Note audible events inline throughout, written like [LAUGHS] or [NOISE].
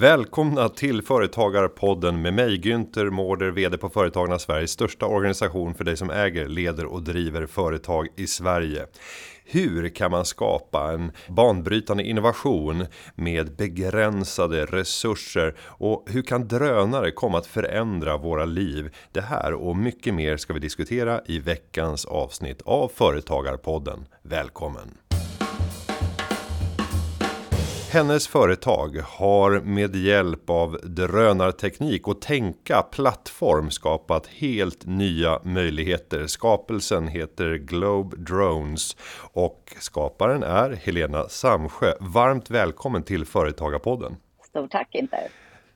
Välkomna till Företagarpodden med mig Günther Mårder, VD på Företagarna Sveriges största organisation för dig som äger, leder och driver företag i Sverige. Hur kan man skapa en banbrytande innovation med begränsade resurser och hur kan drönare komma att förändra våra liv? Det här och mycket mer ska vi diskutera i veckans avsnitt av Företagarpodden. Välkommen! Hennes företag har med hjälp av drönarteknik och tänka plattform skapat helt nya möjligheter. Skapelsen heter Globe Drones och skaparen är Helena Samsjö. Varmt välkommen till Företagarpodden. Stort tack inte.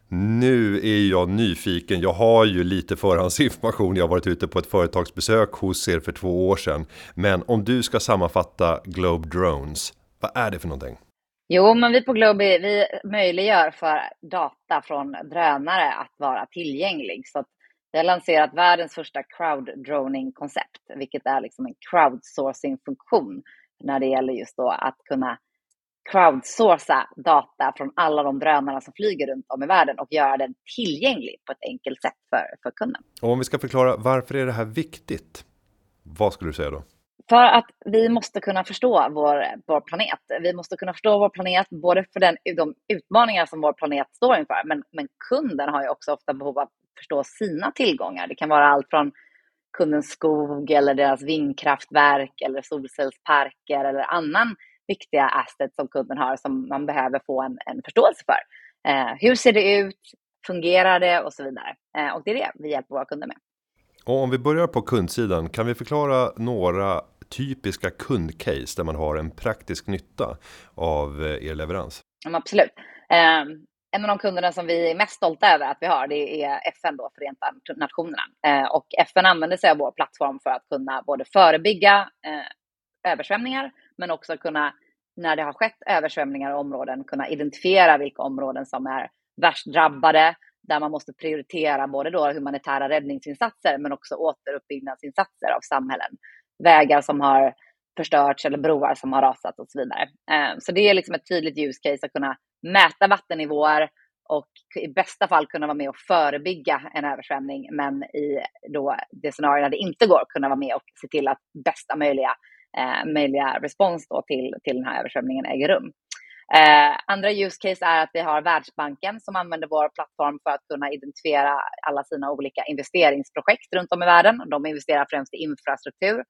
Nu är jag nyfiken. Jag har ju lite förhandsinformation. Jag har varit ute på ett företagsbesök hos er för två år sedan. Men om du ska sammanfatta Globe Drones, vad är det för någonting? Jo, men vi på Globi, vi möjliggör för data från drönare att vara tillgänglig. Så att vi har lanserat världens första crowd-droning-koncept, vilket är liksom en crowdsourcing-funktion när det gäller just då att kunna crowdsourca data från alla de drönare som flyger runt om i världen och göra den tillgänglig på ett enkelt sätt för, för kunden. Och om vi ska förklara varför är det här viktigt? Vad skulle du säga då? För att vi måste kunna förstå vår, vår planet. Vi måste kunna förstå vår planet, både för den, de utmaningar som vår planet står inför, men, men kunden har ju också ofta behov av att förstå sina tillgångar. Det kan vara allt från kundens skog eller deras vindkraftverk eller solcellsparker eller annan viktiga asset som kunden har som man behöver få en, en förståelse för. Eh, hur ser det ut? Fungerar det? Och så vidare. Eh, och det är det vi hjälper våra kunder med. Och om vi börjar på kundsidan, kan vi förklara några typiska kundcase där man har en praktisk nytta av eh, er leverans? Ja, absolut. Um, en av de kunderna som vi är mest stolta över att vi har, det är FN då, Förenta Nationerna. Eh, och FN använder sig av vår plattform för att kunna både förebygga eh, översvämningar, men också kunna, när det har skett översvämningar i områden, kunna identifiera vilka områden som är värst drabbade, där man måste prioritera både då humanitära räddningsinsatser, men också återuppbyggnadsinsatser av samhällen vägar som har förstörts eller broar som har rasat och så vidare. Eh, så det är liksom ett tydligt use case att kunna mäta vattennivåer och i bästa fall kunna vara med och förebygga en översvämning, men i då det scenario där det inte går kunna vara med och se till att bästa möjliga, eh, möjliga respons då till, till den här översvämningen äger rum. Eh, andra use case är att vi har Världsbanken som använder vår plattform för att kunna identifiera alla sina olika investeringsprojekt runt om i världen. De investerar främst i infrastruktur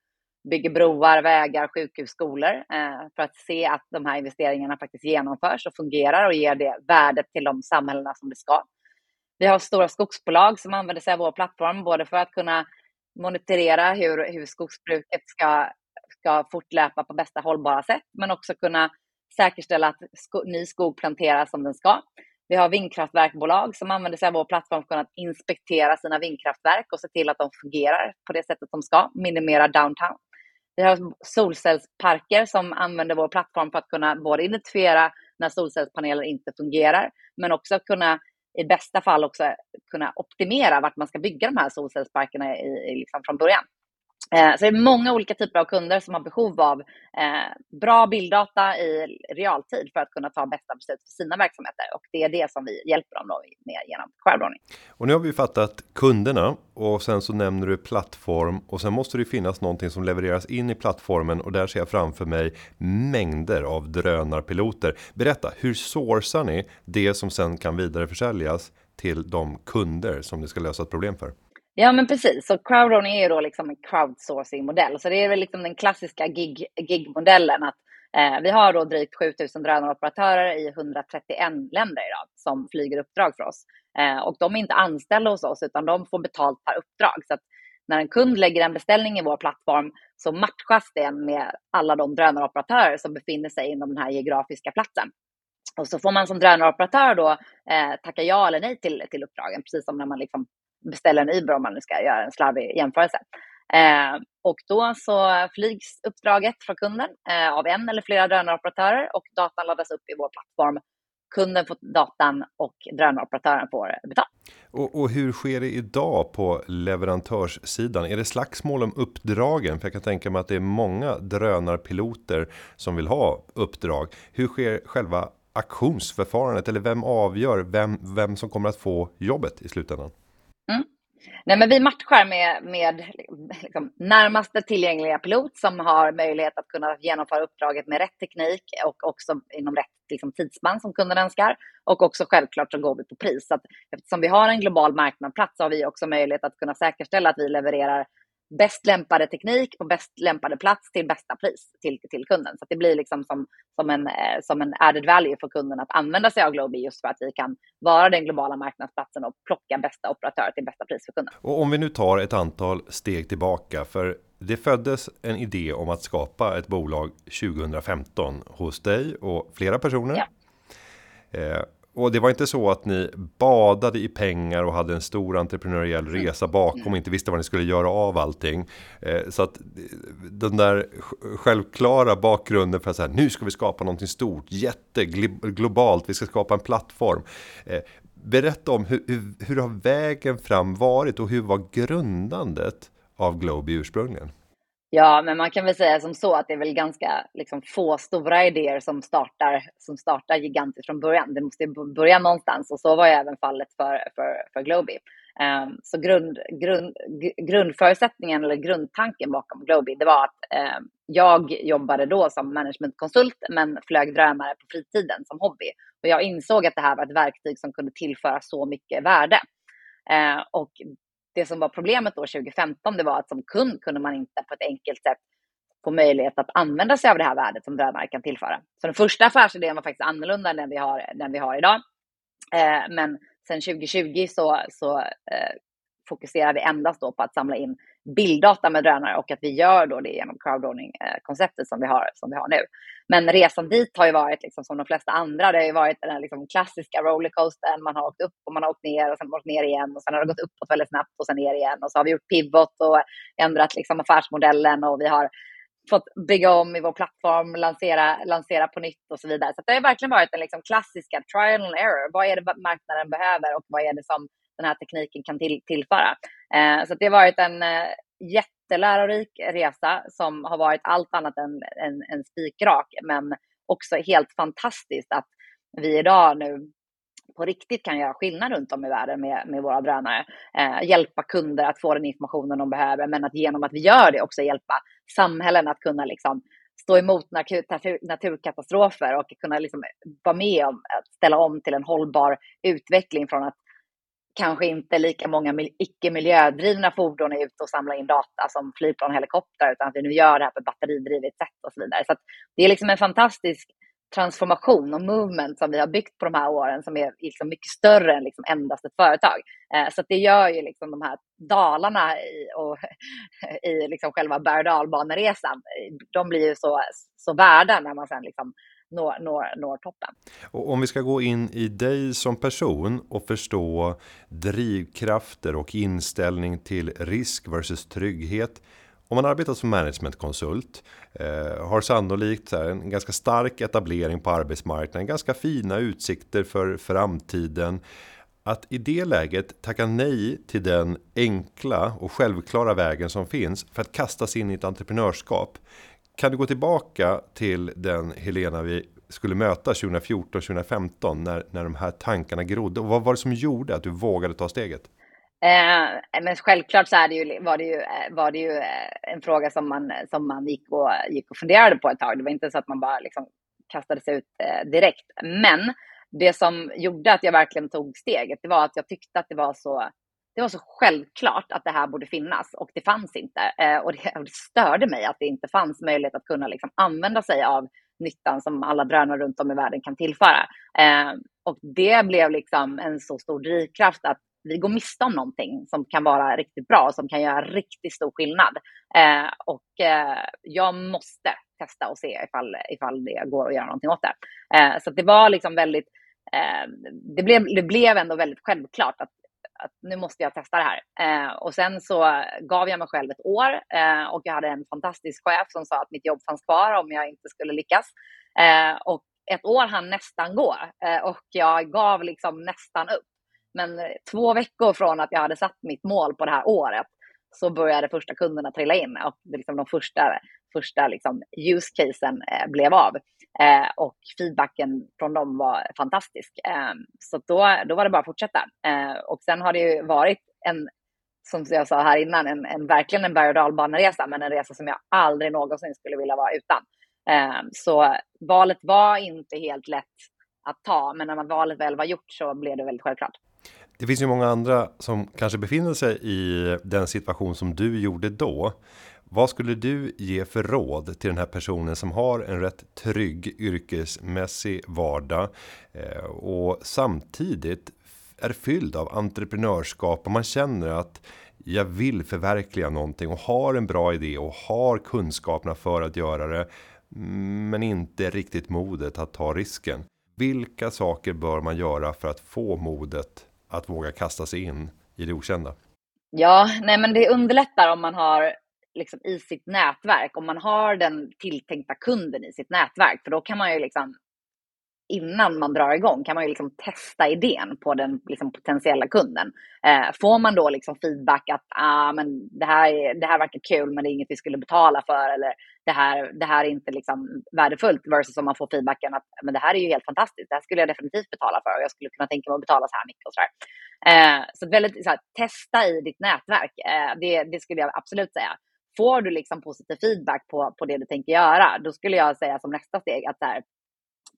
bygger broar, vägar, sjukhus, skolor eh, för att se att de här investeringarna faktiskt genomförs och fungerar och ger det värdet till de samhällena som det ska. Vi har stora skogsbolag som använder sig av vår plattform både för att kunna monitorera hur, hur skogsbruket ska, ska fortlöpa på bästa hållbara sätt, men också kunna säkerställa att sko ny skog planteras som den ska. Vi har vindkraftverkbolag som använder sig av vår plattform för att kunna inspektera sina vindkraftverk och se till att de fungerar på det sättet de ska, minimera downtown. Vi har solcellsparker som använder vår plattform för att kunna både identifiera när solcellspaneler inte fungerar, men också kunna i bästa fall också kunna optimera vart man ska bygga de här solcellsparkerna i, i liksom från början. Eh, så det är många olika typer av kunder som har behov av eh, bra bilddata i realtid för att kunna ta bästa beslut för sina verksamheter. Och det är det som vi hjälper dem med genom crowdrunning. Och nu har vi fattat kunderna och sen så nämner du plattform och sen måste det finnas någonting som levereras in i plattformen och där ser jag framför mig mängder av drönarpiloter. Berätta, hur sourcar ni det som sen kan vidareförsäljas till de kunder som ni ska lösa ett problem för? Ja, men precis. Så crowdrunning är ju då liksom en crowdsourcing-modell. Så det är väl liksom den klassiska gig, gig-modellen. Att, eh, vi har då drygt 7000 drönaroperatörer i 131 länder idag som flyger uppdrag för oss. Eh, och de är inte anställda hos oss, utan de får betalt per uppdrag. Så att när en kund lägger en beställning i vår plattform så matchas den med alla de drönaroperatörer som befinner sig inom den här geografiska platsen. Och så får man som drönaroperatör då eh, tacka ja eller nej till, till uppdragen, precis som när man liksom beställa en Uber om man nu ska göra en slarvig jämförelse. Eh, och då så flygs uppdraget från kunden eh, av en eller flera drönaroperatörer och datan laddas upp i vår plattform. Kunden får datan och drönaroperatören får betalt. Och, och, hur sker det idag på leverantörssidan? Är det slagsmål om uppdragen? För jag kan tänka mig att det är många drönarpiloter som vill ha uppdrag. Hur sker själva auktionsförfarandet eller vem avgör vem, vem som kommer att få jobbet i slutändan? Mm. Nej, men vi matchar med, med liksom, närmaste tillgängliga pilot som har möjlighet att kunna genomföra uppdraget med rätt teknik och också inom rätt liksom, tidsspann som kunden önskar. Och också självklart så går vi på pris. Så att, eftersom vi har en global marknadsplats så har vi också möjlighet att kunna säkerställa att vi levererar bäst lämpade teknik på bäst lämpade plats till bästa pris till, till kunden. Så det blir liksom som, som, en, eh, som en added value för kunden att använda sig av Globi just för att vi kan vara den globala marknadsplatsen och plocka bästa operatörer till bästa pris för kunden. Och om vi nu tar ett antal steg tillbaka för det föddes en idé om att skapa ett bolag 2015 hos dig och flera personer. Ja. Eh, och det var inte så att ni badade i pengar och hade en stor entreprenöriell resa bakom och inte visste vad ni skulle göra av allting. Eh, så att den där självklara bakgrunden för att säga nu ska vi skapa någonting stort, jätteglobalt, vi ska skapa en plattform. Eh, berätta om hur, hur, hur har vägen fram varit och hur var grundandet av Globi ursprungligen? Ja, men man kan väl säga som så att det är väl ganska liksom, få stora idéer som startar, som startar gigantiskt från början. Det måste börja någonstans och så var ju även fallet för, för, för Globi. Um, ehm, så grund, grund, grundförutsättningen eller grundtanken bakom Globi, det var att um, jag jobbade då som managementkonsult men flög drönare på fritiden som hobby. Och jag insåg att det här var ett verktyg som kunde tillföra så mycket värde. Uh, och det som var problemet då 2015, det var att som kund kunde man inte på ett enkelt sätt få möjlighet att använda sig av det här värdet som drönare kan tillföra. Så den första affärsidén var faktiskt annorlunda än den vi har, den vi har idag. Eh, men sen 2020 så, så eh, fokuserar vi endast då på att samla in bilddata med drönare och att vi gör då det genom crowdowning-konceptet som vi har, som vi har nu. Men resan dit har ju varit liksom som de flesta andra. Det har ju varit den liksom klassiska rollercoastern. Man har åkt upp och man har åkt ner och sen åkt ner igen och sen har det gått uppåt väldigt snabbt och sen ner igen och så har vi gjort pivot och ändrat liksom affärsmodellen och vi har fått bygga om i vår plattform, lansera, lansera på nytt och så vidare. Så det har verkligen varit den liksom klassiska trial and error. Vad är det marknaden behöver och vad är det som den här tekniken kan till, tillföra. Eh, så det har varit en eh, jättelärorik resa som har varit allt annat än, än, än spikrak, men också helt fantastiskt att vi idag nu på riktigt kan göra skillnad runt om i världen med, med våra drönare. Eh, hjälpa kunder att få den informationen de behöver, men att genom att vi gör det också hjälpa samhällen att kunna liksom stå emot naturkatastrofer och kunna liksom vara med om att ställa om till en hållbar utveckling från att kanske inte lika många icke miljödrivna fordon är ute och samlar in data som flygplan och helikoptrar, utan att vi nu gör det här på batteridrivet sätt och så vidare. Så det är liksom en fantastisk transformation och movement som vi har byggt på de här åren som är liksom mycket större än liksom endast ett företag. Eh, så det gör ju liksom de här dalarna i, och, [LAUGHS] i liksom själva berg och dalbaneresan, de blir ju så, så värda när man sen liksom når, når, når toppen. Och om vi ska gå in i dig som person och förstå drivkrafter och inställning till risk versus trygghet. Om man arbetar som managementkonsult eh, har sannolikt här, en ganska stark etablering på arbetsmarknaden, ganska fina utsikter för framtiden. Att i det läget tacka nej till den enkla och självklara vägen som finns för att kasta sig in i ett entreprenörskap kan du gå tillbaka till den Helena vi skulle möta 2014-2015 när, när de här tankarna grodde? Och vad var det som gjorde att du vågade ta steget? Eh, men självklart så är det ju, var, det ju, eh, var det ju eh, en fråga som man, som man gick, och, gick och funderade på ett tag. Det var inte så att man bara liksom kastade sig ut eh, direkt. Men det som gjorde att jag verkligen tog steget, det var att jag tyckte att det var så det var så självklart att det här borde finnas och det fanns inte. Eh, och, det, [LAUGHS] och, det, störde mig att det inte fanns möjlighet att kunna liksom använda sig av nyttan som alla drönare runt om i världen kan tillföra. Eh, och det blev liksom en så stor drivkraft att vi går miste om någonting som kan vara riktigt bra och som kan göra riktigt stor skillnad. Eh, och eh, jag måste testa och se ifall, ifall det går att göra någonting åt det. Eh, så det var liksom väldigt eh, det blev, det blev ändå väldigt självklart att att nu måste jag testa det här. Eh, och sen så gav jag mig själv ett år eh, och jag hade en fantastisk chef som sa att mitt jobb fanns kvar om jag inte skulle lyckas. Eh, och ett år hann nästan gå eh, och jag gav liksom nästan upp. Men två veckor från att jag hade satt mitt mål på det här året så började första kunderna trilla in och liksom de första första liksom, use casen eh, blev av. Eh, och feedbacken från dem var fantastisk. Eh, så då, då var det bara att fortsätta. Eh, och sen har det ju varit en, som jag sa här innan, en, en verkligen en berg och dalbaneresa, men en resa som jag aldrig någonsin skulle vilja vara utan. Eh, så valet var inte helt lätt att ta, men när valet väl var gjort så blev det väldigt självklart. Det finns ju många andra som kanske befinner sig i den situation som du gjorde då. Vad skulle du ge för råd till den här personen som har en rätt trygg yrkesmässig vardag eh, och samtidigt är fylld av entreprenörskap och man känner att jag vill förverkliga någonting och har en bra idé och har kunskaperna för att göra det. Men inte riktigt modet att ta risken. Vilka saker bör man göra för att få modet att våga kasta sig in i det okända? Ja, nej men det underlättar om man har liksom i sitt nätverk, om man har den tilltänkta kunden i sitt nätverk, för då kan man ju liksom innan man drar igång kan man ju liksom testa idén på den liksom potentiella kunden. Eh, får man då liksom feedback att ah, men det, här, det här verkar kul men det är inget vi skulle betala för eller det här, det här är inte liksom värdefullt versus om man får feedbacken att men det här är ju helt fantastiskt, det här skulle jag definitivt betala för och jag skulle kunna tänka mig att betala så här mycket och så Eh, så väldigt så här, testa i ditt nätverk, eh, det, det skulle jag absolut säga. Får du liksom positiv feedback på, på det du tänker göra, då skulle jag säga som nästa steg att så här,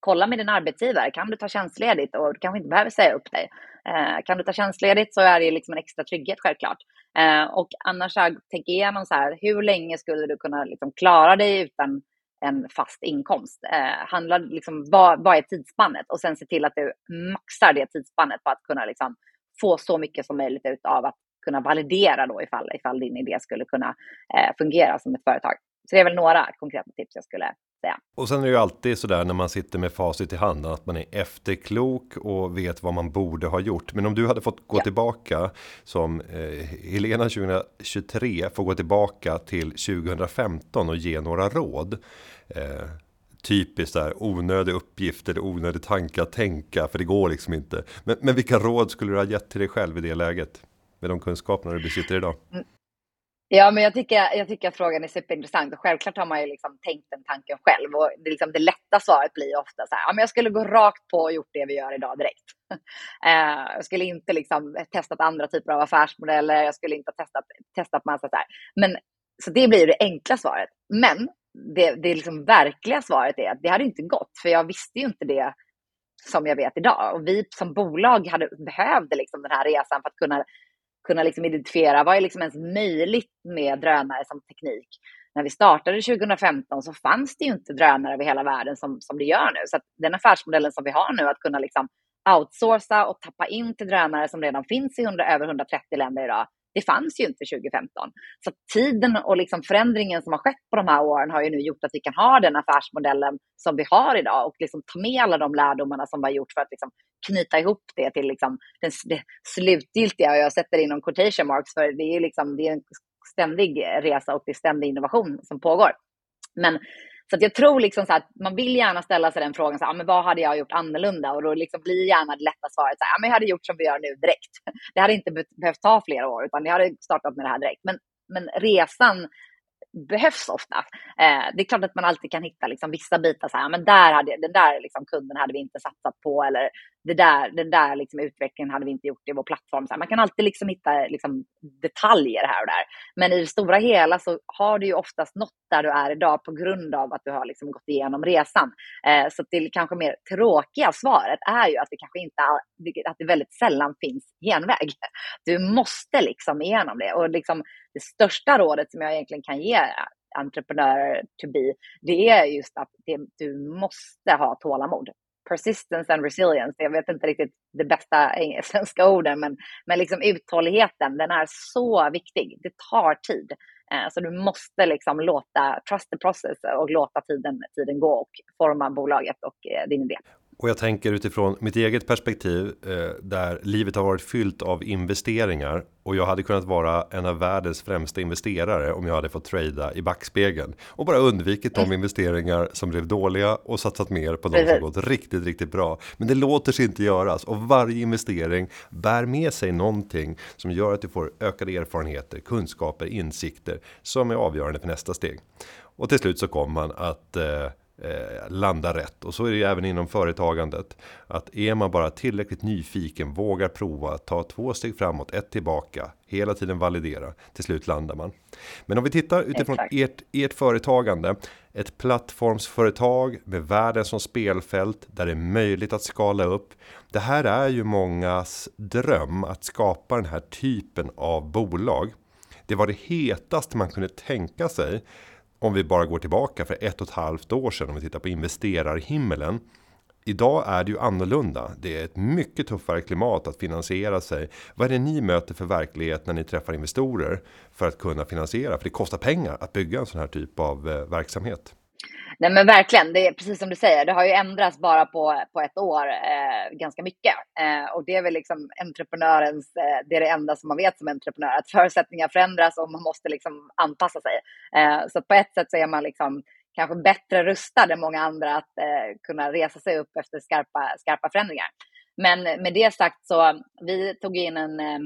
kolla med din arbetsgivare. Kan du ta tjänstledigt och du kanske inte behöver säga upp dig. Eh, kan du ta tjänstledigt så är det liksom en extra trygghet självklart. Eh, och annars tänk igenom så här, hur länge skulle du kunna liksom klara dig utan en fast inkomst? Eh, handlar liksom, vad, vad är tidsspannet? Och sen se till att du maxar det tidsspannet för att kunna liksom få så mycket som möjligt ut av att kunna validera då ifall, ifall din idé skulle kunna eh, fungera som ett företag. Så det är väl några konkreta tips jag skulle säga. Och sen är det ju alltid så där när man sitter med facit i handen att man är efterklok och vet vad man borde ha gjort. Men om du hade fått gå ja. tillbaka som eh, Helena 2023 får gå tillbaka till 2015 och ge några råd. Eh, typiskt där onödig uppgift eller onödig tanke att tänka för det går liksom inte. Men, men vilka råd skulle du ha gett till dig själv i det läget? Med de kunskaperna du besitter idag? Mm. Ja, men jag tycker, jag tycker att frågan är superintressant och självklart har man ju liksom tänkt den tanken själv och det, liksom det lätta svaret blir ofta så här, ja, men jag skulle gå rakt på och gjort det vi gör idag direkt. [LAUGHS] eh, jag skulle inte liksom testat andra typer av affärsmodeller, jag skulle inte ha testat, testat massa så här. Men så det blir det enkla svaret. Men det, det liksom verkliga svaret är att det hade inte gått, för jag visste ju inte det som jag vet idag. Och vi som bolag hade, behövde liksom den här resan för att kunna kunna liksom identifiera vad är liksom ens möjligt med drönare som teknik. När vi startade 2015 så fanns det ju inte drönare över hela världen som, som det gör nu. Så den affärsmodellen som vi har nu, att kunna liksom outsourca och tappa in till drönare som redan finns i 100, över 130 länder idag, det fanns ju inte 2015. Så tiden och liksom förändringen som har skett på de här åren har ju nu gjort att vi kan ha den affärsmodellen som vi har idag och liksom ta med alla de lärdomarna som vi har gjort för att liksom knyta ihop det till liksom den, det slutgiltiga, och jag sätter inom quotation marks, för det är, liksom, det är en ständig resa och det är ständig innovation som pågår. Men så att jag tror liksom så att man vill gärna ställa sig den frågan, så här, men vad hade jag gjort annorlunda? Och då liksom blir gärna det lätta svaret, så här, men jag hade gjort som vi gör nu direkt. Det hade inte behövt ta flera år, utan jag hade startat med det här direkt. Men, men resan behövs ofta. Eh, det är klart att man alltid kan hitta liksom vissa bitar, så här, men där hade, den där liksom kunden hade vi inte satsat på eller det där, den där liksom utvecklingen hade vi inte gjort i vår plattform. Så här, man kan alltid liksom hitta liksom detaljer här och där. Men i det stora hela så har du ju oftast nått där du är idag på grund av att du har liksom gått igenom resan. Eh, så det kanske mer tråkiga svaret är ju att det kanske inte att det väldigt sällan finns genväg. Du måste liksom igenom det och liksom det största rådet som jag egentligen kan ge entreprenörer to be, det är just att det, du måste ha tålamod. Persistence and resilience, jag vet inte riktigt det bästa [LAUGHS] svenska orden, men, men liksom uthålligheten, den är så viktig. Det tar tid. Eh, så du måste liksom låta, trust the process och låta tiden, tiden gå och forma bolaget och eh, din idé. Och jag tänker utifrån mitt eget perspektiv eh, där livet har varit fyllt av investeringar och jag hade kunnat vara en av världens främsta investerare om jag hade fått trada i backspegeln och bara undvikit de mm. investeringar som blev dåliga och satsat mer på de som gått riktigt, riktigt bra. Men det låter sig inte göras och varje investering bär med sig någonting som gör att du får ökade erfarenheter, kunskaper, insikter som är avgörande för nästa steg. Och till slut så kommer man att eh, eh, landa rätt. Och så är det ju även inom företagandet. Att är man bara tillräckligt nyfiken, vågar prova, ta två steg framåt, ett tillbaka, hela tiden validera, till slut landar man. Men om vi tittar utifrån ert, ert företagande, ett plattformsföretag med världen som spelfält där det är möjligt att skala upp. Det här är ju mångas dröm att skapa den här typen av bolag. Det var det hetaste man kunde tänka sig om vi bara går tillbaka för ett och ett halvt år sedan om vi tittar på investerarhimmelen. Idag är det ju annorlunda. Det är ett mycket tuffare klimat att finansiera sig. Vad är det ni möter för verklighet när ni träffar investorer för att kunna finansiera? För det kostar pengar att bygga en sån här typ av eh, verksamhet. Nej men verkligen, det är precis som du säger, det har ju ändrats bara på, på ett år eh, ganska mycket. Eh, och det är väl liksom entreprenörens, eh, det är det enda som man vet som entreprenör, att förutsättningar förändras och man måste liksom anpassa sig. Eh, så på ett sätt så är man liksom kanske bättre rustad än många andra att eh, kunna resa sig upp efter skarpa, skarpa förändringar. Men med det sagt så, vi tog in en eh,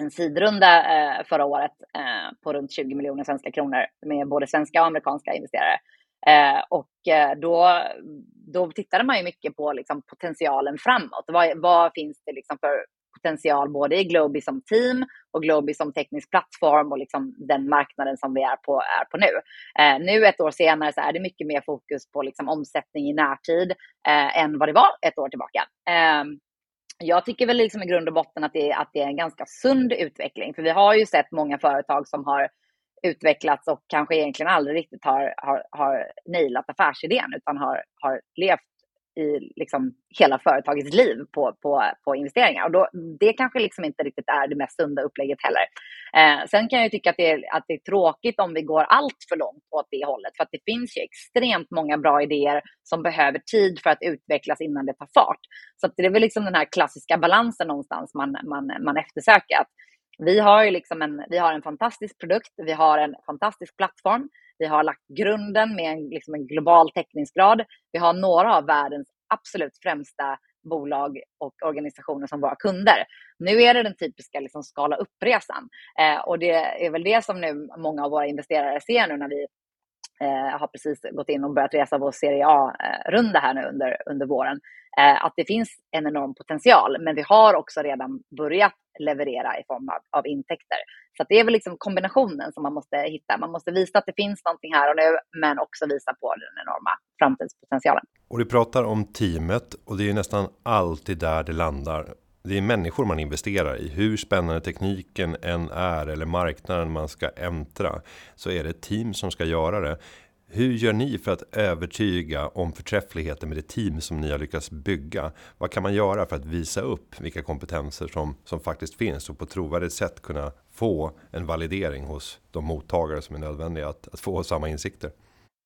en sidrunda eh, förra året eh, på runt 20 miljoner svenska kronor med både svenska och amerikanska investerare. Eh, och eh, då, då tittade man ju mycket på liksom, potentialen framåt. Vad, vad finns det liksom för potential både i Globi som team och Globi som teknisk plattform och liksom den marknaden som vi är på, är på nu. Eh, nu ett år senare så är det mycket mer fokus på liksom omsättning i närtid eh, än vad det var ett år tillbaka. Eh, jag tycker väl liksom i grund och botten att det, att det är en ganska sund utveckling, för vi har ju sett många företag som har utvecklats och kanske egentligen aldrig riktigt har, har, har nailat affärsidén utan har, har levt i liksom hela företagets liv på, på, på investeringar. Och då, det kanske liksom inte riktigt är det mest sunda upplägget heller. Eh, sen kan jag tycka att det, är, att det är tråkigt om vi går allt för långt åt det hållet. För att det finns ju extremt många bra idéer som behöver tid för att utvecklas innan det tar fart. Så det är väl liksom den här klassiska balansen någonstans man, man, man eftersöker. Att vi har ju liksom en, vi har en fantastisk produkt, vi har en fantastisk plattform, vi har lagt grunden med en, liksom en global täckningsgrad. Vi har några av världens absolut främsta bolag och organisationer som våra kunder. Nu är det den typiska liksom skala upp-resan eh, och det är väl det som nu många av våra investerare ser nu när vi jag har precis gått in och börjat resa vår Serie A-runda eh, här nu under, under våren. Eh, att det finns en enorm potential, men vi har också redan börjat leverera i form av, av intäkter. Så det är väl liksom kombinationen som man måste hitta. Man måste visa att det finns någonting här och nu, men också visa på den enorma framtidspotentialen. Och du pratar om teamet och det är nästan alltid där det landar det är människor man investerar i. Hur spännande tekniken än är eller marknaden man ska äntra så är det ett team som ska göra det. Hur gör ni för att övertyga om förträffligheten med det team som ni har lyckats bygga? Vad kan man göra för att visa upp vilka kompetenser som, som faktiskt finns och på trovärdigt sätt kunna få en validering hos de mottagare som är nödvändiga att, att få samma insikter?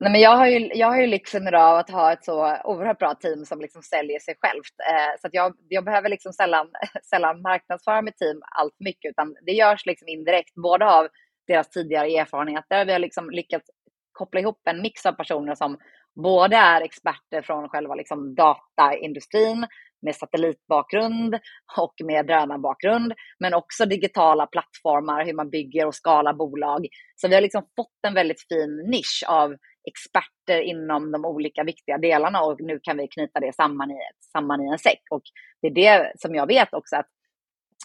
Nej, men jag har ju, jag har ju liksom lyxen idag att ha ett så oerhört bra team som liksom säljer sig självt. Eh, så att jag, jag behöver liksom sällan, [LAUGHS] sällan marknadsföra mitt team allt mycket, utan det görs liksom indirekt, både av deras tidigare erfarenheter. Vi har liksom lyckats koppla ihop en mix av personer som både är experter från själva liksom dataindustrin med satellitbakgrund och med drönarbakgrund, men också digitala plattformar, hur man bygger och skalar bolag. Så vi har liksom fått en väldigt fin nisch av experter inom de olika viktiga delarna och nu kan vi knyta det samman i, samman i en säck. Och det är det som jag vet också att,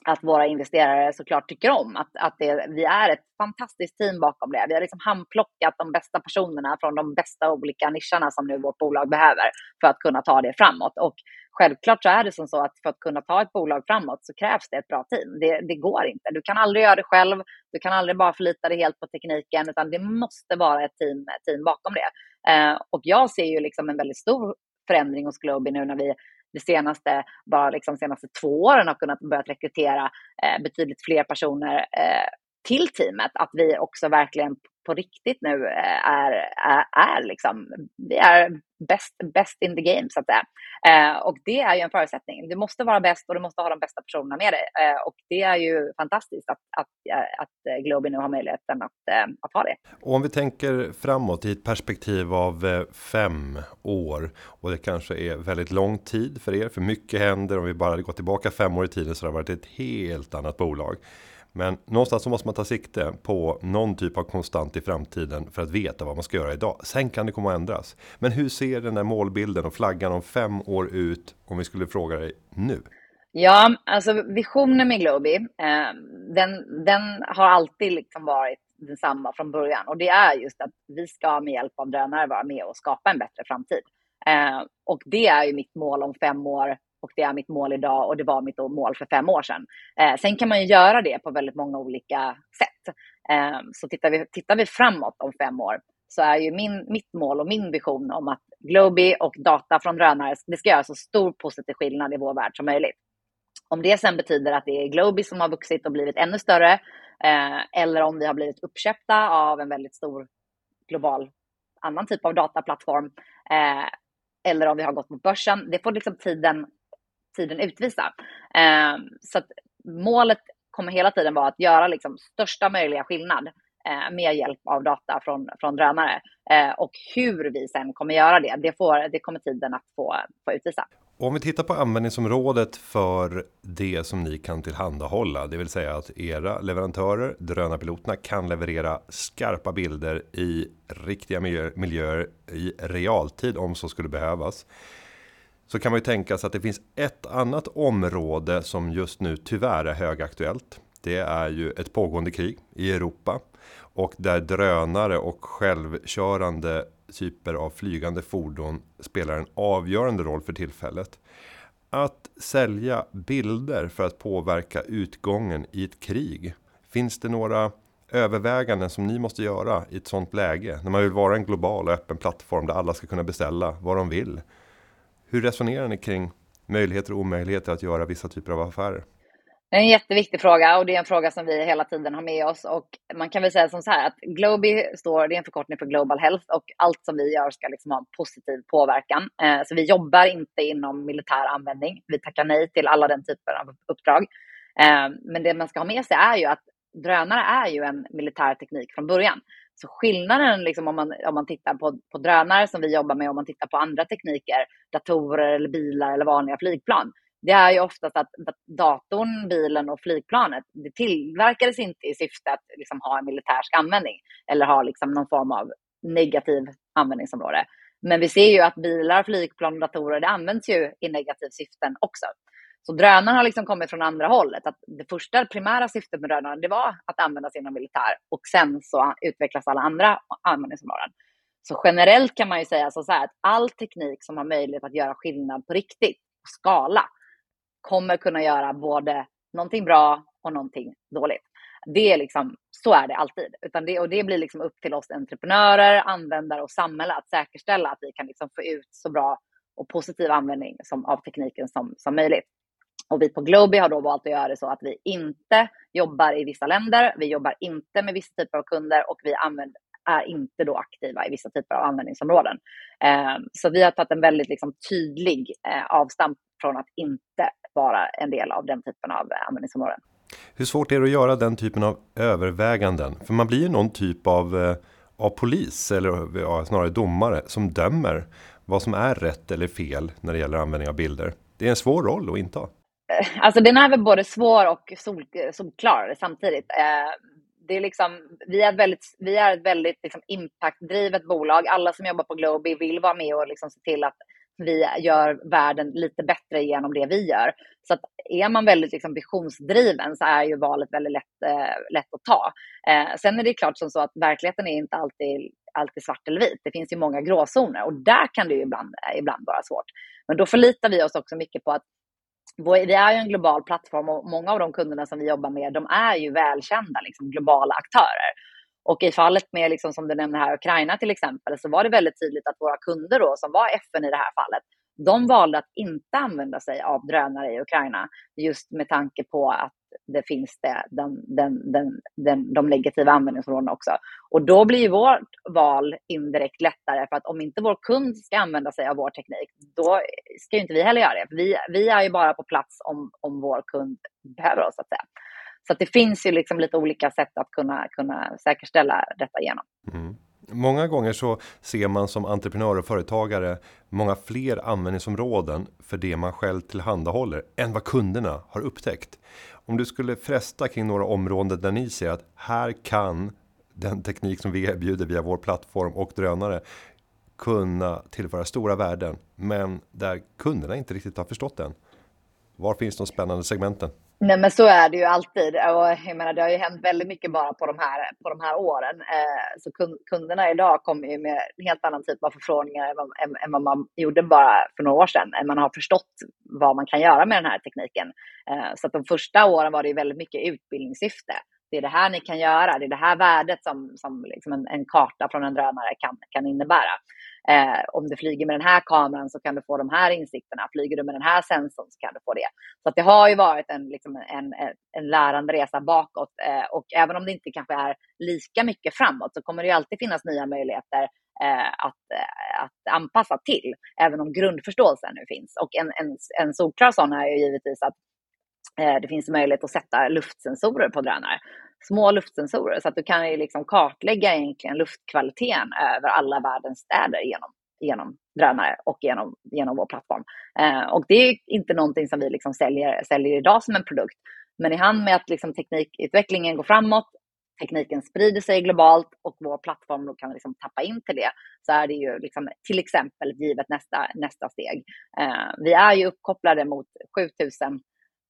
att våra investerare såklart tycker om. Att, att det, vi är ett fantastiskt team bakom det. Vi har liksom handplockat de bästa personerna från de bästa olika nischerna som nu vårt bolag behöver för att kunna ta det framåt. Och självklart så är det som så att för att kunna ta ett bolag framåt så krävs det ett bra team. Det, det går inte. Du kan aldrig göra det själv. Du kan aldrig bara förlita dig helt på tekniken, utan det måste vara ett team, team bakom det. Eh, och jag ser ju liksom en väldigt stor förändring hos Globi nu när vi de senaste, bara liksom senaste två åren har kunnat börja rekrytera eh, betydligt fler personer eh, till teamet. Att vi också verkligen på riktigt nu eh, är, är, är liksom, vi är best, best in the game så att säga. Eh, och det är ju en förutsättning. Du måste vara bäst och du måste ha de bästa personerna med dig. Eh, och det är ju fantastiskt att, att, eh, att eh, Globi nu har möjligheten att, eh, att ha det. Och om vi tänker framåt i ett perspektiv av fem år och det kanske är väldigt lång tid för er, för mycket händer. Om vi bara går tillbaka fem år i tiden så har det varit ett helt annat bolag. Men någonstans så måste man ta sikte på någon typ av konstant i framtiden för att veta vad man ska göra idag. Sen kan det komma att ändras. Men hur ser den där målbilden och flaggan om fem år ut om vi skulle fråga dig nu? Ja, alltså visionen med Globi, eh, den, den har alltid liksom varit densamma från början och det är just att vi ska med hjälp av drönare vara med och skapa en bättre framtid. Eh, och det är ju mitt mål om fem år och det är mitt mål idag och det var mitt mål för fem år sedan. Eh, sen kan man ju göra det på väldigt många olika sätt. Eh, så tittar vi, tittar vi framåt om fem år så är ju min, mitt mål och min vision om att Globi och data från drönare, det ska göra så stor positiv skillnad i vår värld som möjligt. Om det sen betyder att det är Globi som har vuxit och blivit ännu större, eh, eller om vi har blivit uppköpta av en väldigt stor global annan typ av dataplattform, eh, eller om vi har gått mot börsen, det får liksom tiden, tiden utvisa. Eh, så att målet kommer hela tiden vara att göra liksom största möjliga skillnad eh, med hjälp av data från, från drönare. Eh, och hur vi sen kommer göra det, det, får, det kommer tiden att få, få utvisa. Om vi tittar på användningsområdet för det som ni kan tillhandahålla, det vill säga att era leverantörer, drönarpiloterna kan leverera skarpa bilder i riktiga miljöer i realtid om så skulle behövas. Så kan man ju tänka sig att det finns ett annat område som just nu tyvärr är högaktuellt. Det är ju ett pågående krig i Europa och där drönare och självkörande typer av flygande fordon spelar en avgörande roll för tillfället. Att sälja bilder för att påverka utgången i ett krig. Finns det några överväganden som ni måste göra i ett sånt läge? När man vill vara en global och öppen plattform där alla ska kunna beställa vad de vill. Hur resonerar ni kring möjligheter och omöjligheter att göra vissa typer av affärer? Det är en jätteviktig fråga och det är en fråga som vi hela tiden har med oss. Och man kan väl säga som så här att Globi står, det är en förkortning för Global Health och allt som vi gör ska liksom ha en positiv påverkan. Eh, så vi jobbar inte inom militär användning. Vi tackar nej till alla den typen av uppdrag. Eh, men det man ska ha med sig är ju att drönare är ju en militär teknik från början. Så skillnaden liksom om, man, om man tittar på, på drönare som vi jobbar med, om man tittar på andra tekniker, datorer eller bilar eller vanliga flygplan, det är ju oftast att datorn, bilen och flygplanet, det tillverkades inte i syfte att liksom ha en militärsk användning eller ha liksom någon form av negativ användningsområde. Men vi ser ju att bilar, flygplan och datorer, det används ju i negativ syften också. Så drönarna har liksom kommit från andra hållet. Att det första primära syftet med drönarna, det var att användas inom militär och sen så utvecklas alla andra användningsområden. Så generellt kan man ju säga så här att all teknik som har möjlighet att göra skillnad på riktigt, på skala, kommer kunna göra både någonting bra och någonting dåligt. Det är liksom, så är det alltid. Utan det, och det blir liksom upp till oss entreprenörer, användare och samhälle att säkerställa att vi kan liksom få ut så bra och positiv användning som, av tekniken som, som möjligt. Och vi på Globi har då valt att göra det så att vi inte jobbar i vissa länder, vi jobbar inte med vissa typer av kunder och vi använder, är inte då aktiva i vissa typer av användningsområden. Eh, så vi har tagit en väldigt liksom, tydlig eh, avstamp från att inte vara en del av den typen av eh, användningsområden. Hur svårt är det att göra den typen av överväganden? För man blir ju någon typ av, eh, av polis eller ja, snarare domare som dömer vad som är rätt eller fel när det gäller användning av bilder. Det är en svår roll att inta. Eh, alltså den är väl både svår och sol, eh, solklar samtidigt. Eh, det är liksom, vi är ett väldigt, vi är ett väldigt liksom impactdrivet bolag. Alla som jobbar på Globi vill vara med och liksom se till att vi gör världen lite bättre genom det vi gör. Så att är man väldigt liksom visionsdriven så är ju valet väldigt lätt, eh, lätt att ta. Eh, sen är det klart som så att verkligheten är inte alltid, alltid svart eller vit. Det finns ju många gråzoner och där kan det ju ibland, ibland vara svårt. Men då förlitar vi oss också mycket på att vi är ju en global plattform och många av de kunderna som vi jobbar med, de är ju välkända liksom, globala aktörer. Och i fallet med, liksom, som du nämner här, Ukraina till exempel, så var det väldigt tydligt att våra kunder då, som var FN i det här fallet, de valde att inte använda sig av drönare i Ukraina just med tanke på att det finns det, den, den, den, den, de negativa användningsområdena också. Och då blir ju vårt val indirekt lättare för att om inte vår kund ska använda sig av vår teknik, då ska ju inte vi heller göra det. Vi, vi är ju bara på plats om, om vår kund behöver oss, så att säga. Så att det finns ju liksom lite olika sätt att kunna, kunna säkerställa detta genom. Mm. Många gånger så ser man som entreprenör och företagare många fler användningsområden för det man själv tillhandahåller än vad kunderna har upptäckt. Om du skulle fresta kring några områden där ni ser att här kan den teknik som vi erbjuder via vår plattform och drönare kunna tillföra stora värden, men där kunderna inte riktigt har förstått den. Var finns de spännande segmenten? Nej, men så är det ju alltid. Och jag menar, det har ju hänt väldigt mycket bara på de här, på de här åren. Eh, så kunderna idag kommer ju med en helt annan typ av förfrågningar än, än, än, vad man gjorde bara för några år sedan. Man har förstått vad man kan göra med den här tekniken. Eh, så att de första åren var det ju väldigt mycket utbildningssyfte. Det är det här ni kan göra. Det är det här värdet som, som liksom en, en karta från en drönare kan, kan innebära. Eh, om du flyger med den här kameran så kan du få de här insikterna. Flyger du med den här sensorn så kan du få det. Så det har ju varit en, liksom en, en, en lärande resa bakåt. Eh, och även om det inte kanske är lika mycket framåt så kommer det ju alltid finnas nya möjligheter eh, att, eh, att anpassa till. Även om grundförståelsen nu finns. Och en, en, en solklar sån är ju givetvis att eh, det finns möjlighet att sätta luftsensorer på drönare små luftsensorer så att du kan ju liksom kartlägga egentligen luftkvaliteten över alla världens städer genom, genom drönare och genom, genom vår plattform. Eh, och det är inte någonting som vi liksom säljer, säljer idag som en produkt. Men i hand med att liksom teknikutvecklingen går framåt, tekniken sprider sig globalt och vår plattform då kan liksom tappa in till det, så är det ju liksom till exempel givet nästa, nästa steg. Eh, vi är ju uppkopplade mot 7000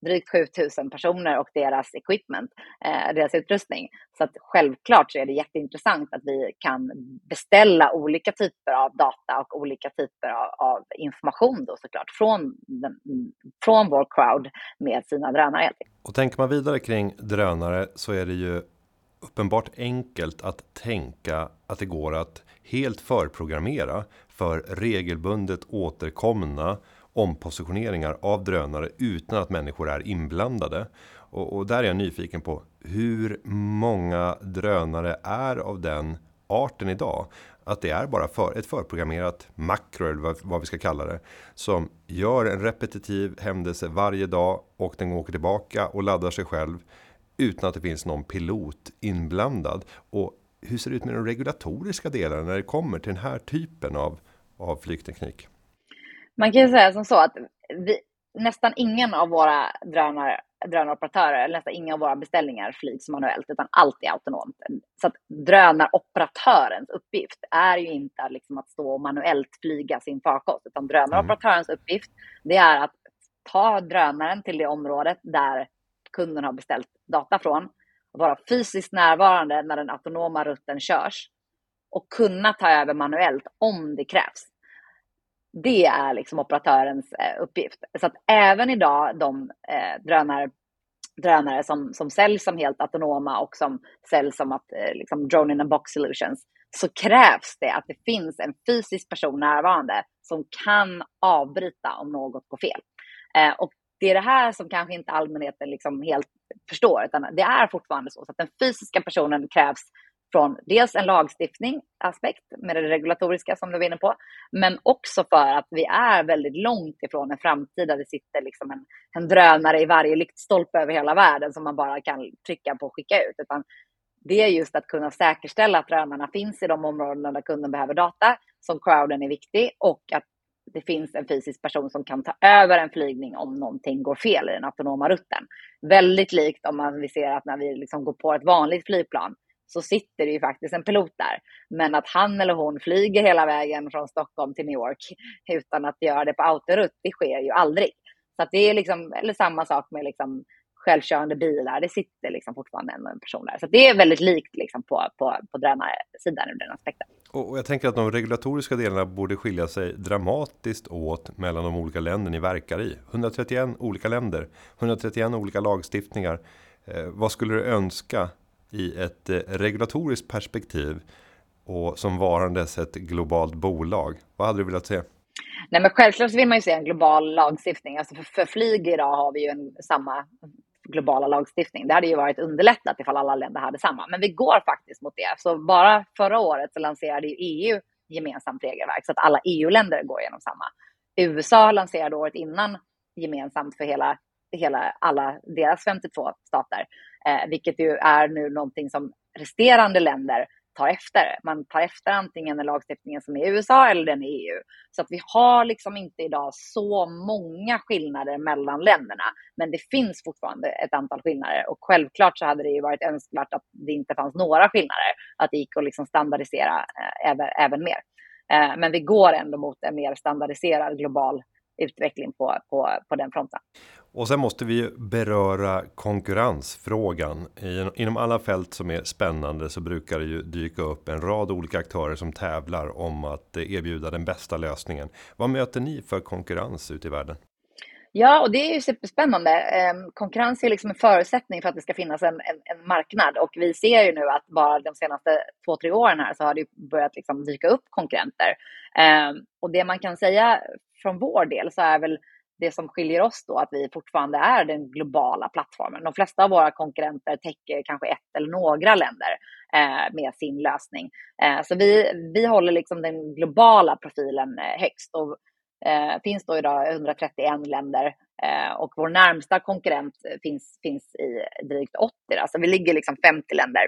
drygt 7000 personer och deras equipment, eh, deras utrustning. Så att självklart så är det jätteintressant att vi kan beställa olika typer av data och olika typer av, av information då såklart från, den, från vår crowd med sina drönare. Och tänker man vidare kring drönare så är det ju uppenbart enkelt att tänka att det går att helt förprogrammera för regelbundet återkomna ompositioneringar av drönare utan att människor är inblandade. Och, och, där är jag nyfiken på hur många drönare är av den arten idag. Att det är bara för ett förprogrammerat makro eller vad, vad vi ska kalla det. Som gör en repetitiv händelse varje dag och den åker tillbaka och laddar sig själv. Utan att det finns någon pilot inblandad. Och hur ser det ut med de regulatoriska delarna när det kommer till den här typen av, av flygteknik? Man kan ju säga som så att vi, nästan ingen av våra drönare, drönaroperatörer, eller nästan inga av våra beställningar flygs manuellt, utan allt är autonomt. Så att drönaroperatörens uppgift är ju inte liksom att stå och manuellt flyga sin farkost, utan drönaroperatörens mm. uppgift, det är att ta drönaren till det området där kunden har beställt data från, vara fysiskt närvarande när den autonoma rutten körs och kunna ta över manuellt om det krävs. Det är liksom operatörens eh, uppgift. Så att även idag de eh, drönare, drönare som, som säljs som helt autonoma och som säljs som att eh, liksom drone in a box solutions så krävs det att det finns en fysisk person närvarande som kan avbryta om något går fel. Eh, och det är det här som kanske inte allmänheten liksom helt förstår, utan det är fortfarande så, så att den fysiska personen krävs från dels en lagstiftning aspekt med det regulatoriska som du var inne på, men också för att vi är väldigt långt ifrån en framtid där det sitter liksom en, en drönare i varje lyktstolpe över hela världen som man bara kan trycka på och skicka ut. Utan det är just att kunna säkerställa att drönarna finns i de områden där kunden behöver data, som crowden är viktig, och att det finns en fysisk person som kan ta över en flygning om någonting går fel i den autonoma rutten. Väldigt likt om man vi ser att när vi liksom går på ett vanligt flygplan så sitter det ju faktiskt en pilot där. Men att han eller hon flyger hela vägen från Stockholm till New York utan att göra det på autorutt, det sker ju aldrig. Så att det är liksom, eller samma sak med liksom självkörande bilar, det sitter liksom fortfarande en person där. Så det är väldigt likt liksom på, på, på drönarsidan ur den aspekten. Och jag tänker att de regulatoriska delarna borde skilja sig dramatiskt åt mellan de olika länder ni verkar i. 131 olika länder, 131 olika lagstiftningar. Eh, vad skulle du önska i ett eh, regulatoriskt perspektiv och som varandes ett globalt bolag? Vad hade du velat se? Nej, men självklart vill man ju se en global lagstiftning. Alltså för, för flyg idag har vi ju en, samma globala lagstiftning. Det hade ju varit underlättat ifall alla länder hade samma. Men vi går faktiskt mot det. Så bara förra året så lanserade ju EU gemensamt regelverk så att alla EU-länder går igenom samma. USA lanserade året innan gemensamt för hela, hela alla deras 52 stater. Eh, vilket ju är nu någonting som resterande länder tar efter. Man tar efter antingen den lagstiftningen som är i USA eller den i EU. Så att vi har liksom inte idag så många skillnader mellan länderna. Men det finns fortfarande ett antal skillnader och självklart så hade det ju varit önskvärt att det inte fanns några skillnader. Att det gick att liksom standardisera eh, även, även mer. Eh, men vi går ändå mot en mer standardiserad global utveckling på, på, på den fronten. Och sen måste vi beröra konkurrensfrågan. Inom alla fält som är spännande så brukar det ju dyka upp en rad olika aktörer som tävlar om att eh, erbjuda den bästa lösningen. Vad möter ni för konkurrens ute i världen? Ja, och det är ju superspännande. Ehm, konkurrens är liksom en förutsättning för att det ska finnas en, en, en, marknad och vi ser ju nu att bara de senaste två, tre åren här så har det börjat liksom dyka upp konkurrenter. Ehm, och det man kan säga från vår del så är väl det som skiljer oss då att vi fortfarande är den globala plattformen. De flesta av våra konkurrenter täcker kanske ett eller några länder eh, med sin lösning. Eh, så vi, vi håller liksom den globala profilen eh, högst. Och, eh, finns då idag 131 länder eh, och vår närmsta konkurrent finns, finns i drygt 80. Så vi ligger liksom 50 länder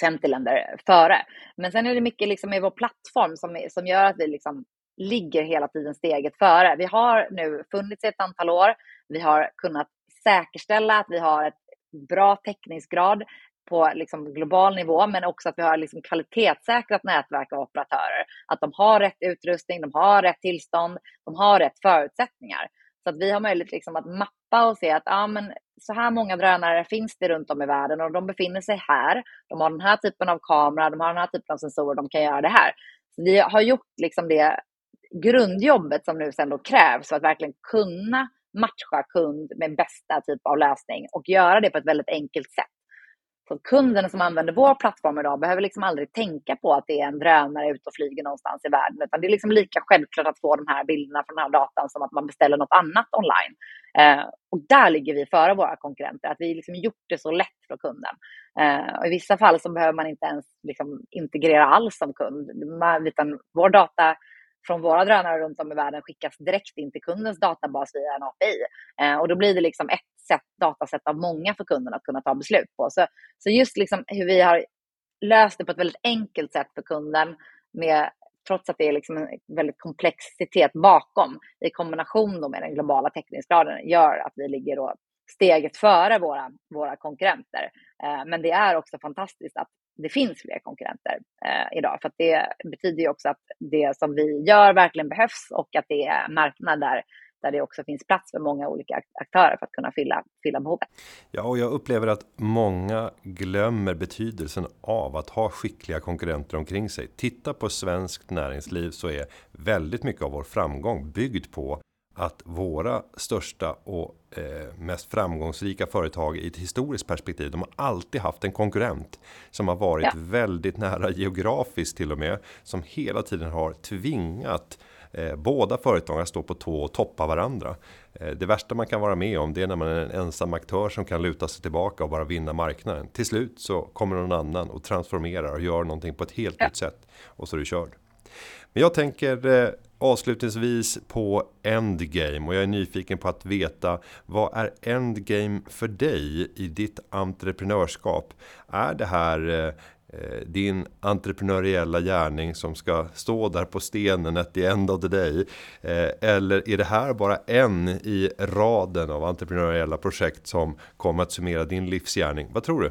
50 länder före. Men sen är det mycket liksom i vår plattform som, som gör att vi liksom ligger hela tiden steget före. Vi har nu funnits i ett antal år. Vi har kunnat säkerställa att vi har ett bra täckningsgrad på liksom global nivå, men också att vi har liksom kvalitetssäkrat nätverk av operatörer. Att de har rätt utrustning, de har rätt tillstånd, de har rätt förutsättningar. Så att vi har möjlighet liksom att mappa och se att ah, men så här många drönare finns det runt om i världen och de befinner sig här. De har den här typen av kamera, de har den här typen av sensorer, de kan göra det här. Så vi har gjort liksom det grundjobbet som nu sen då krävs för att verkligen kunna matcha kund med bästa typ av lösning och göra det på ett väldigt enkelt sätt. Så kunden som använder vår plattform idag behöver liksom aldrig tänka på att det är en drönare ute och flyger någonstans i världen, utan det är liksom lika självklart att få de här bilderna från den här datan som att man beställer något annat online. Eh, och där ligger vi före våra konkurrenter, att vi liksom gjort det så lätt för kunden. Eh, och I vissa fall så behöver man inte ens liksom integrera alls som kund, utan vår data från våra drönare runt om i världen skickas direkt in till kundens databas via en API. Eh, och då blir det liksom ett sätt, datasätt av många för kunden att kunna ta beslut på. Så, så just liksom hur vi har löst det på ett väldigt enkelt sätt för kunden med trots att det är liksom en väldigt komplexitet bakom i kombination med den globala täckningsgraden gör att vi ligger då steget före våra, våra konkurrenter. Eh, men det är också fantastiskt att det finns fler konkurrenter eh, idag. För det betyder ju också att det som vi gör verkligen behövs och att det är marknader där det också finns plats för många olika aktörer för att kunna fylla, fylla behovet. Ja, och jag upplever att många glömmer betydelsen av att ha skickliga konkurrenter omkring sig. Titta på svenskt näringsliv så är väldigt mycket av vår framgång byggd på att våra största och eh, mest framgångsrika företag i ett historiskt perspektiv. De har alltid haft en konkurrent som har varit ja. väldigt nära geografiskt till och med som hela tiden har tvingat eh, båda företagen att stå på tå och toppa varandra. Eh, det värsta man kan vara med om det är när man är en ensam aktör som kan luta sig tillbaka och bara vinna marknaden. Till slut så kommer någon annan och transformerar och gör någonting på ett helt ja. nytt sätt och så är du körd. Men jag tänker avslutningsvis på Endgame och jag är nyfiken på att veta vad är Endgame för dig i ditt entreprenörskap? Är det här eh, eh, din entreprenöriella gärning som ska stå där på stenen at the end of the day? Eh, eller är det här bara en i raden av entreprenöriella projekt som kommer att summera din livsgärning? Vad tror du?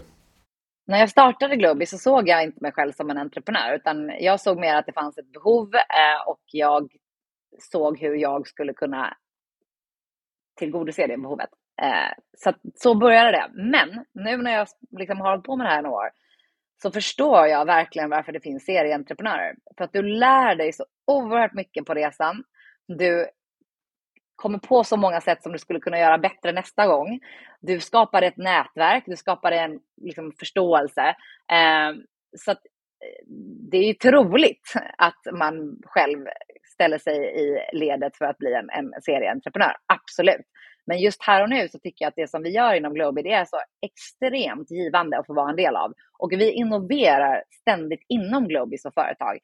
När jag startade Globi så såg jag inte mig själv som en entreprenör, utan jag såg mer att det fanns ett behov eh, och jag såg hur jag skulle kunna tillgodose det behovet. Eh, så, så började det. Men nu när jag liksom har hållit på med det här några år så förstår jag verkligen varför det finns serieentreprenörer. För att du lär dig så oerhört mycket på resan. Du kommer på så många sätt som du skulle kunna göra bättre nästa gång. Du skapar ett nätverk, du skapar en liksom, förståelse. Eh, så att, eh, det är ju troligt att man själv ställer sig i ledet för att bli en, en serieentreprenör. Absolut. Men just här och nu så tycker jag att det som vi gör inom Globi, det är så extremt givande att få vara en del av. Och vi innoverar ständigt inom Globi som företag.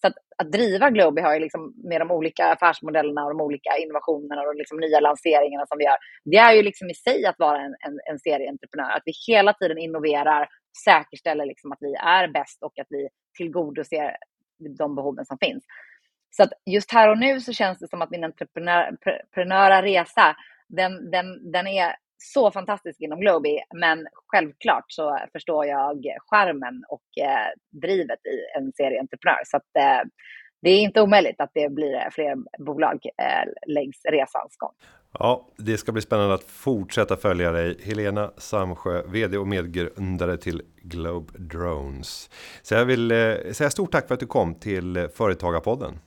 Så att, att driva Globi har ju liksom med de olika affärsmodellerna och de olika innovationerna och liksom nya lanseringarna som vi gör. Det är ju liksom i sig att vara en, en, en serieentreprenör. Att vi hela tiden innoverar, säkerställer liksom att vi är bäst och att vi tillgodoser de behoven som finns. Så att just här och nu så känns det som att min entreprenöra resa, den, den, den är så fantastisk inom Globi, men självklart så förstår jag skärmen och eh, drivet i en serieentreprenör. Så att, eh, det är inte omöjligt att det blir fler bolag eh, längs resans gång. Ja, det ska bli spännande att fortsätta följa dig. Helena Samsjö, vd och medgrundare till Globe Drones. Så jag vill eh, säga stort tack för att du kom till Företagarpodden.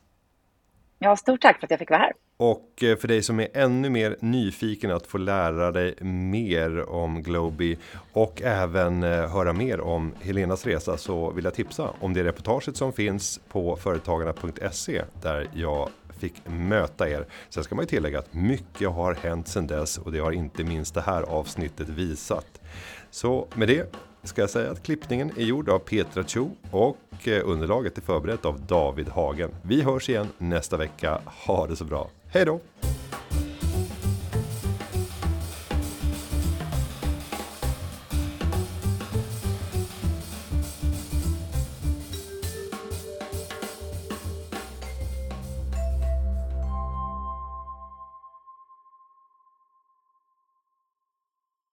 Ja, stort tack för att jag fick vara här. Och eh, för dig som är ännu mer nyfiken att få lära dig mer om Globi och även eh, höra mer om Helenas resa så vill jag tipsa om det reportaget som finns på företagarna.se där jag fick möta er. Sen ska man ju tillägga att mycket har hänt sedan dess och det har inte minst det här avsnittet visat. Så med det ska jag säga att klippningen är gjord av Petra Cho och eh, underlaget är förberett av David Hagen. Vi hörs igen nästa vecka. Ha det så bra. Hej då!